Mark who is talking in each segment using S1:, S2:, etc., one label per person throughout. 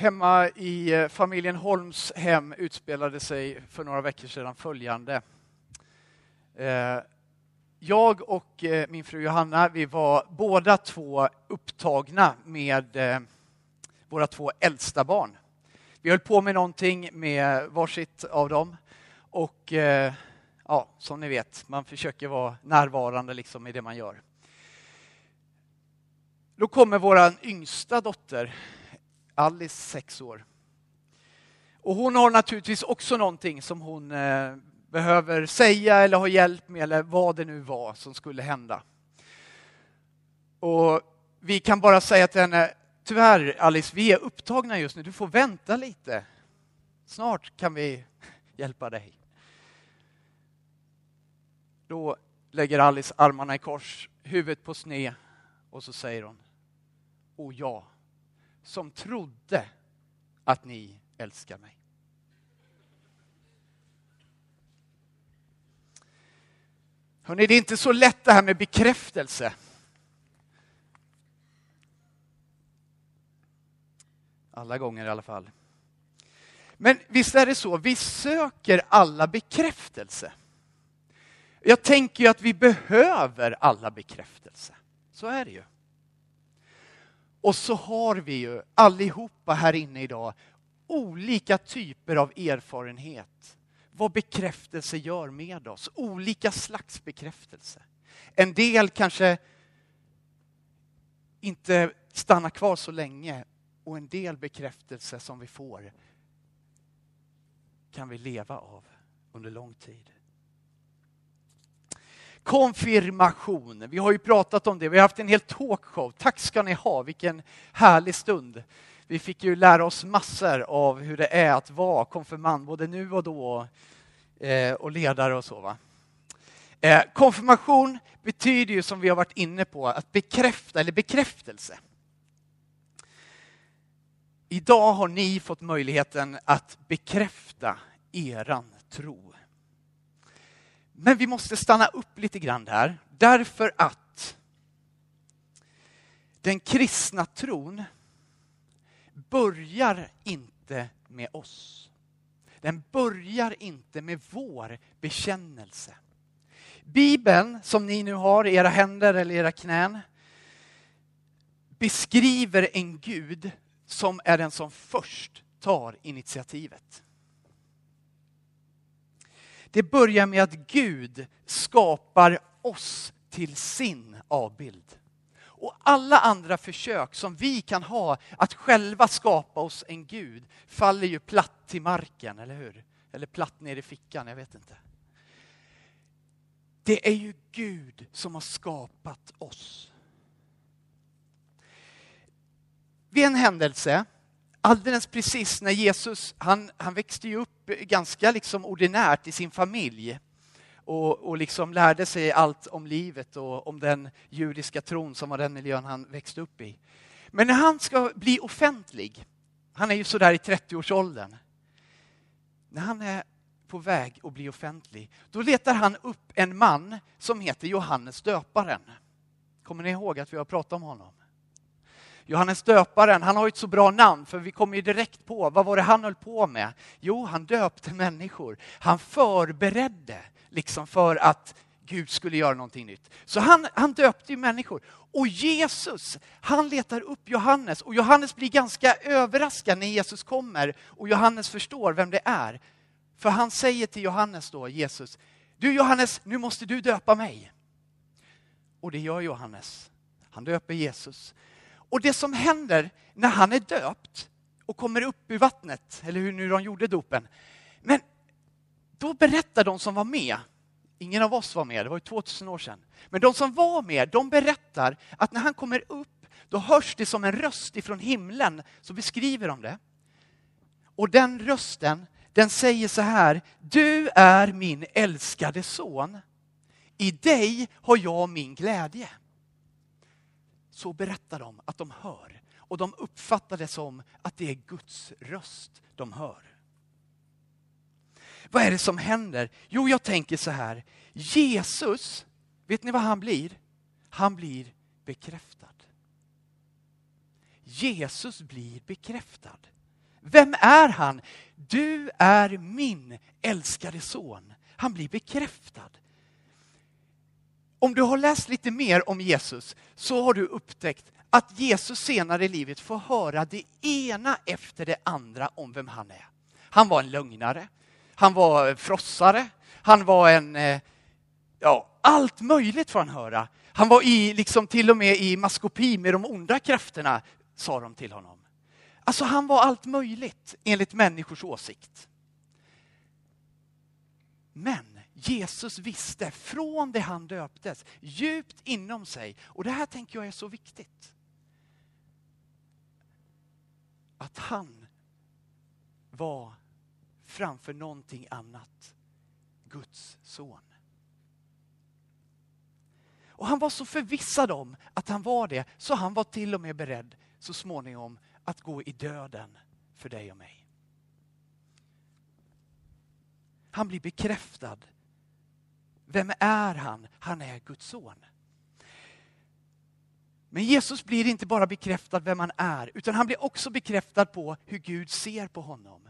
S1: Hemma i eh, familjen Holms hem utspelade sig för några veckor sedan följande. Eh, jag och eh, min fru Johanna, vi var båda två upptagna med våra två äldsta barn. Vi höll på med någonting med varsitt av dem och ja, som ni vet, man försöker vara närvarande liksom i det man gör. Då kommer vår yngsta dotter Alice, sex år. Och hon har naturligtvis också någonting som hon eh, behöver säga eller ha hjälp med eller vad det nu var som skulle hända. Och vi kan bara säga till henne, tyvärr Alice, vi är upptagna just nu, du får vänta lite. Snart kan vi hjälpa dig. Då lägger Alice armarna i kors, huvudet på sned och så säger hon, O ja, som trodde att ni älskar mig. Hörrni, det är inte så lätt det här med bekräftelse. Alla gånger i alla fall. Men visst är det så, vi söker alla bekräftelse. Jag tänker ju att vi behöver alla bekräftelse. Så är det ju. Och så har vi ju allihopa här inne idag olika typer av erfarenhet. Vad bekräftelse gör med oss. Olika slags bekräftelse. En del kanske inte stannar kvar så länge och en del bekräftelse som vi får kan vi leva av under lång tid. Konfirmation. Vi har ju pratat om det. Vi har haft en hel talkshow. Tack ska ni ha. Vilken härlig stund. Vi fick ju lära oss massor av hur det är att vara konfirmand, både nu och då, eh, och ledare och så. Va? Eh, konfirmation betyder ju, som vi har varit inne på, att bekräfta, eller bekräftelse. Idag har ni fått möjligheten att bekräfta eran tro. Men vi måste stanna upp lite grann där, därför att den kristna tron börjar inte med oss. Den börjar inte med vår bekännelse. Bibeln, som ni nu har i era händer eller era knän, beskriver en Gud som är den som först tar initiativet. Det börjar med att Gud skapar oss till sin avbild. Och alla andra försök som vi kan ha att själva skapa oss en Gud faller ju platt till marken, eller hur? Eller platt ner i fickan, jag vet inte. Det är ju Gud som har skapat oss. Vid en händelse alldeles precis när Jesus, han, han växte ju upp ganska liksom ordinärt i sin familj och, och liksom lärde sig allt om livet och om den judiska tron som var den miljön han växte upp i. Men när han ska bli offentlig, han är ju sådär i 30-årsåldern, när han är på väg att bli offentlig, då letar han upp en man som heter Johannes döparen. Kommer ni ihåg att vi har pratat om honom? Johannes döparen, han har ju ett så bra namn för vi kommer ju direkt på, vad var det han höll på med? Jo, han döpte människor. Han förberedde liksom för att Gud skulle göra någonting nytt. Så han, han döpte ju människor. Och Jesus, han letar upp Johannes och Johannes blir ganska överraskad när Jesus kommer och Johannes förstår vem det är. För han säger till Johannes då, Jesus, du Johannes, nu måste du döpa mig. Och det gör Johannes. Han döper Jesus. Och det som händer när han är döpt och kommer upp ur vattnet, eller hur nu de gjorde dopen, men då berättar de som var med, ingen av oss var med, det var ju 2000 år sedan, men de som var med, de berättar att när han kommer upp, då hörs det som en röst ifrån himlen, så beskriver de det. Och den rösten, den säger så här, du är min älskade son, i dig har jag min glädje så berättar de att de hör. Och de uppfattar det som att det är Guds röst de hör. Vad är det som händer? Jo, jag tänker så här. Jesus, vet ni vad han blir? Han blir bekräftad. Jesus blir bekräftad. Vem är han? Du är min älskade son. Han blir bekräftad. Om du har läst lite mer om Jesus så har du upptäckt att Jesus senare i livet får höra det ena efter det andra om vem han är. Han var en lögnare, han var frossare, han var en... Eh, ja, allt möjligt får han höra. Han var i, liksom till och med i maskopi med de onda krafterna, sa de till honom. Alltså han var allt möjligt enligt människors åsikt. Men Jesus visste från det han döptes, djupt inom sig, och det här tänker jag är så viktigt. Att han var framför någonting annat Guds son. Och han var så förvissad om att han var det, så han var till och med beredd så småningom att gå i döden för dig och mig. Han blir bekräftad. Vem är han? Han är Guds son. Men Jesus blir inte bara bekräftad vem han är, utan han blir också bekräftad på hur Gud ser på honom.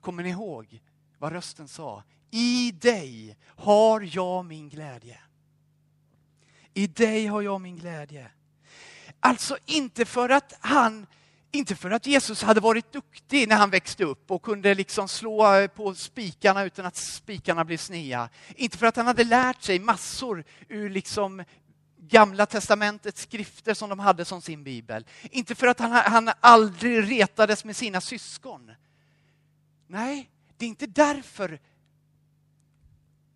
S1: Kommer ni ihåg vad rösten sa? I dig har jag min glädje. I dig har jag min glädje. Alltså inte för att han inte för att Jesus hade varit duktig när han växte upp och kunde liksom slå på spikarna utan att spikarna blev snea. Inte för att han hade lärt sig massor ur liksom Gamla testamentets skrifter som de hade som sin bibel. Inte för att han, han aldrig retades med sina syskon. Nej, det är inte därför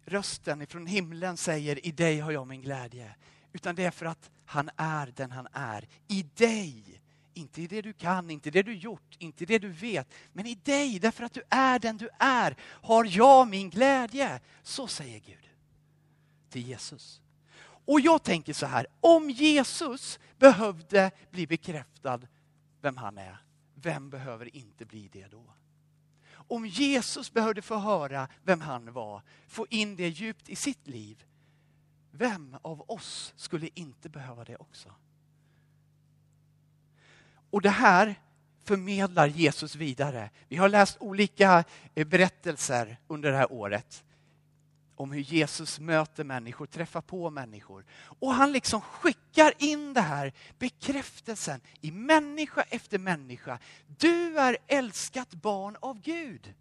S1: rösten ifrån himlen säger i dig har jag min glädje. Utan det är för att han är den han är. I dig inte i det du kan, inte i det du gjort, inte i det du vet. Men i dig, därför att du är den du är, har jag min glädje. Så säger Gud till Jesus. Och jag tänker så här, om Jesus behövde bli bekräftad vem han är, vem behöver inte bli det då? Om Jesus behövde få höra vem han var, få in det djupt i sitt liv, vem av oss skulle inte behöva det också? Och det här förmedlar Jesus vidare. Vi har läst olika eh, berättelser under det här året om hur Jesus möter människor, träffar på människor. Och han liksom skickar in det här bekräftelsen i människa efter människa. Du är älskat barn av Gud.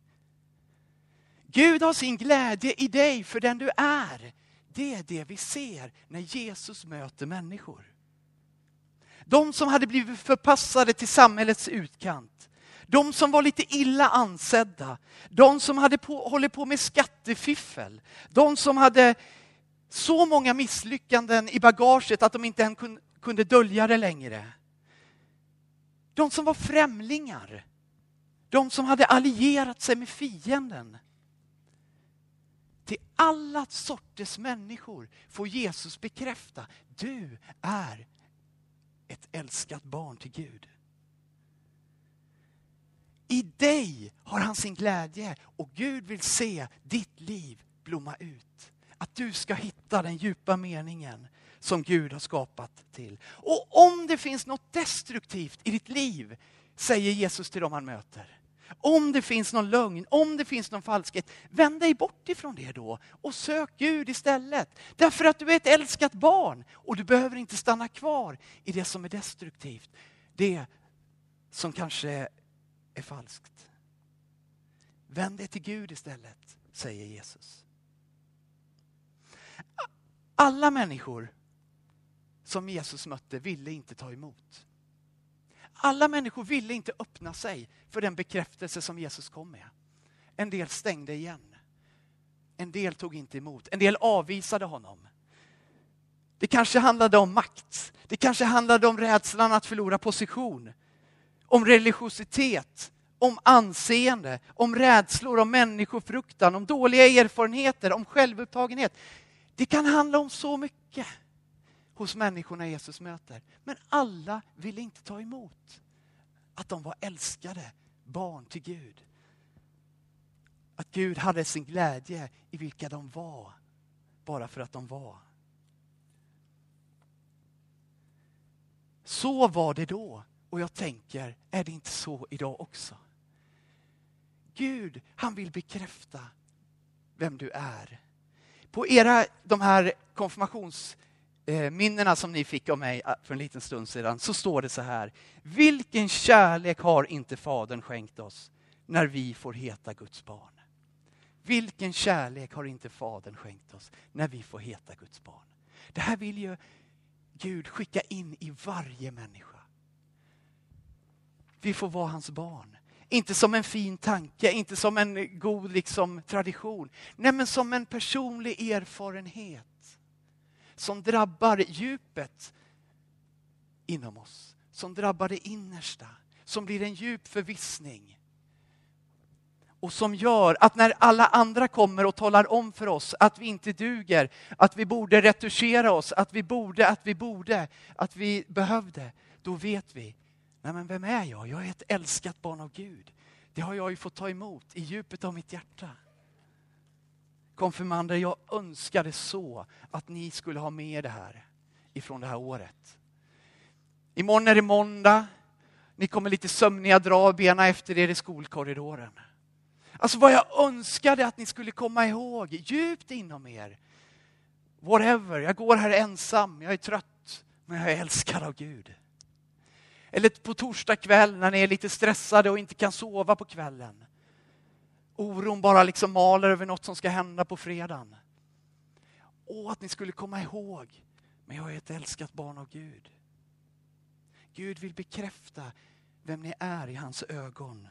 S1: Gud har sin glädje i dig för den du är. Det är det vi ser när Jesus möter människor. De som hade blivit förpassade till samhällets utkant. De som var lite illa ansedda. De som hade på, hållit på med skattefiffel. De som hade så många misslyckanden i bagaget att de inte ens kunde dölja det längre. De som var främlingar. De som hade allierat sig med fienden. Till alla sorters människor får Jesus bekräfta, du är ett älskat barn till Gud. I dig har han sin glädje och Gud vill se ditt liv blomma ut. Att du ska hitta den djupa meningen som Gud har skapat till. Och om det finns något destruktivt i ditt liv, säger Jesus till dem han möter, om det finns någon lögn, om det finns någon falskhet, vänd dig bort ifrån det då och sök Gud istället. Därför att du är ett älskat barn och du behöver inte stanna kvar i det som är destruktivt. Det som kanske är falskt. Vänd dig till Gud istället, säger Jesus. Alla människor som Jesus mötte ville inte ta emot. Alla människor ville inte öppna sig för den bekräftelse som Jesus kom med. En del stängde igen. En del tog inte emot. En del avvisade honom. Det kanske handlade om makt. Det kanske handlade om rädslan att förlora position. Om religiositet, om anseende, om rädslor, om människofruktan, om dåliga erfarenheter, om självupptagenhet. Det kan handla om så mycket hos människorna Jesus möter. Men alla ville inte ta emot att de var älskade barn till Gud. Att Gud hade sin glädje i vilka de var, bara för att de var. Så var det då och jag tänker, är det inte så idag också? Gud, han vill bekräfta vem du är. På era, de här Eh, minnena som ni fick av mig eh, för en liten stund sedan, så står det så här. Vilken kärlek har inte Fadern skänkt oss när vi får heta Guds barn? Vilken kärlek har inte Fadern skänkt oss när vi får heta Guds barn? Det här vill ju Gud skicka in i varje människa. Vi får vara hans barn. Inte som en fin tanke, inte som en god liksom, tradition. Nej, men som en personlig erfarenhet. Som drabbar djupet inom oss. Som drabbar det innersta. Som blir en djup förvissning. Och som gör att när alla andra kommer och talar om för oss att vi inte duger, att vi borde retuschera oss, att vi borde, att vi borde, att vi behövde. Då vet vi Nej, men vem är jag? Jag är ett älskat barn av Gud. Det har jag ju fått ta emot i djupet av mitt hjärta. Konfirmander, jag önskade så att ni skulle ha med det här ifrån det här året. Imorgon är det måndag. Ni kommer lite sömniga dra benen efter er i skolkorridoren. Alltså vad jag önskade att ni skulle komma ihåg djupt inom er. Whatever, jag går här ensam, jag är trött, men jag är älskad av Gud. Eller på torsdag kväll när ni är lite stressade och inte kan sova på kvällen. Oron bara liksom maler över något som ska hända på fredagen. Åh, att ni skulle komma ihåg, men jag är ett älskat barn av Gud. Gud vill bekräfta vem ni är i hans ögon.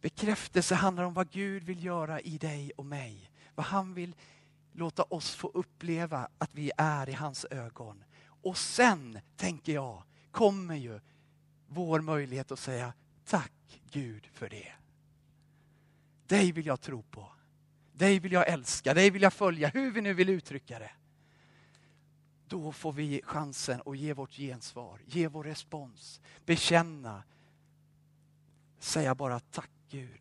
S1: Bekräftelse handlar om vad Gud vill göra i dig och mig. Vad han vill låta oss få uppleva att vi är i hans ögon. Och sen, tänker jag, kommer ju vår möjlighet att säga tack Gud för det. Dig vill jag tro på. Dig vill jag älska, dig vill jag följa, hur vi nu vill uttrycka det. Då får vi chansen att ge vårt gensvar, ge vår respons, bekänna, säga bara tack Gud.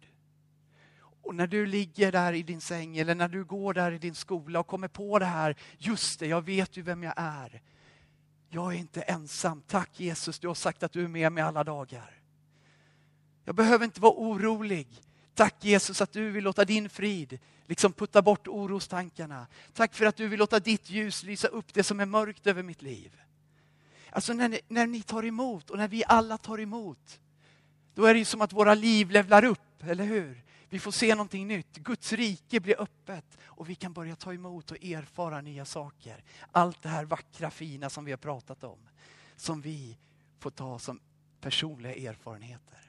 S1: Och när du ligger där i din säng eller när du går där i din skola och kommer på det här, just det, jag vet ju vem jag är. Jag är inte ensam. Tack Jesus, du har sagt att du är med mig alla dagar. Jag behöver inte vara orolig. Tack Jesus att du vill låta din frid liksom putta bort orostankarna. Tack för att du vill låta ditt ljus lysa upp det som är mörkt över mitt liv. Alltså när ni, när ni tar emot och när vi alla tar emot, då är det ju som att våra liv levlar upp, eller hur? Vi får se någonting nytt. Guds rike blir öppet och vi kan börja ta emot och erfara nya saker. Allt det här vackra, fina som vi har pratat om. Som vi får ta som personliga erfarenheter.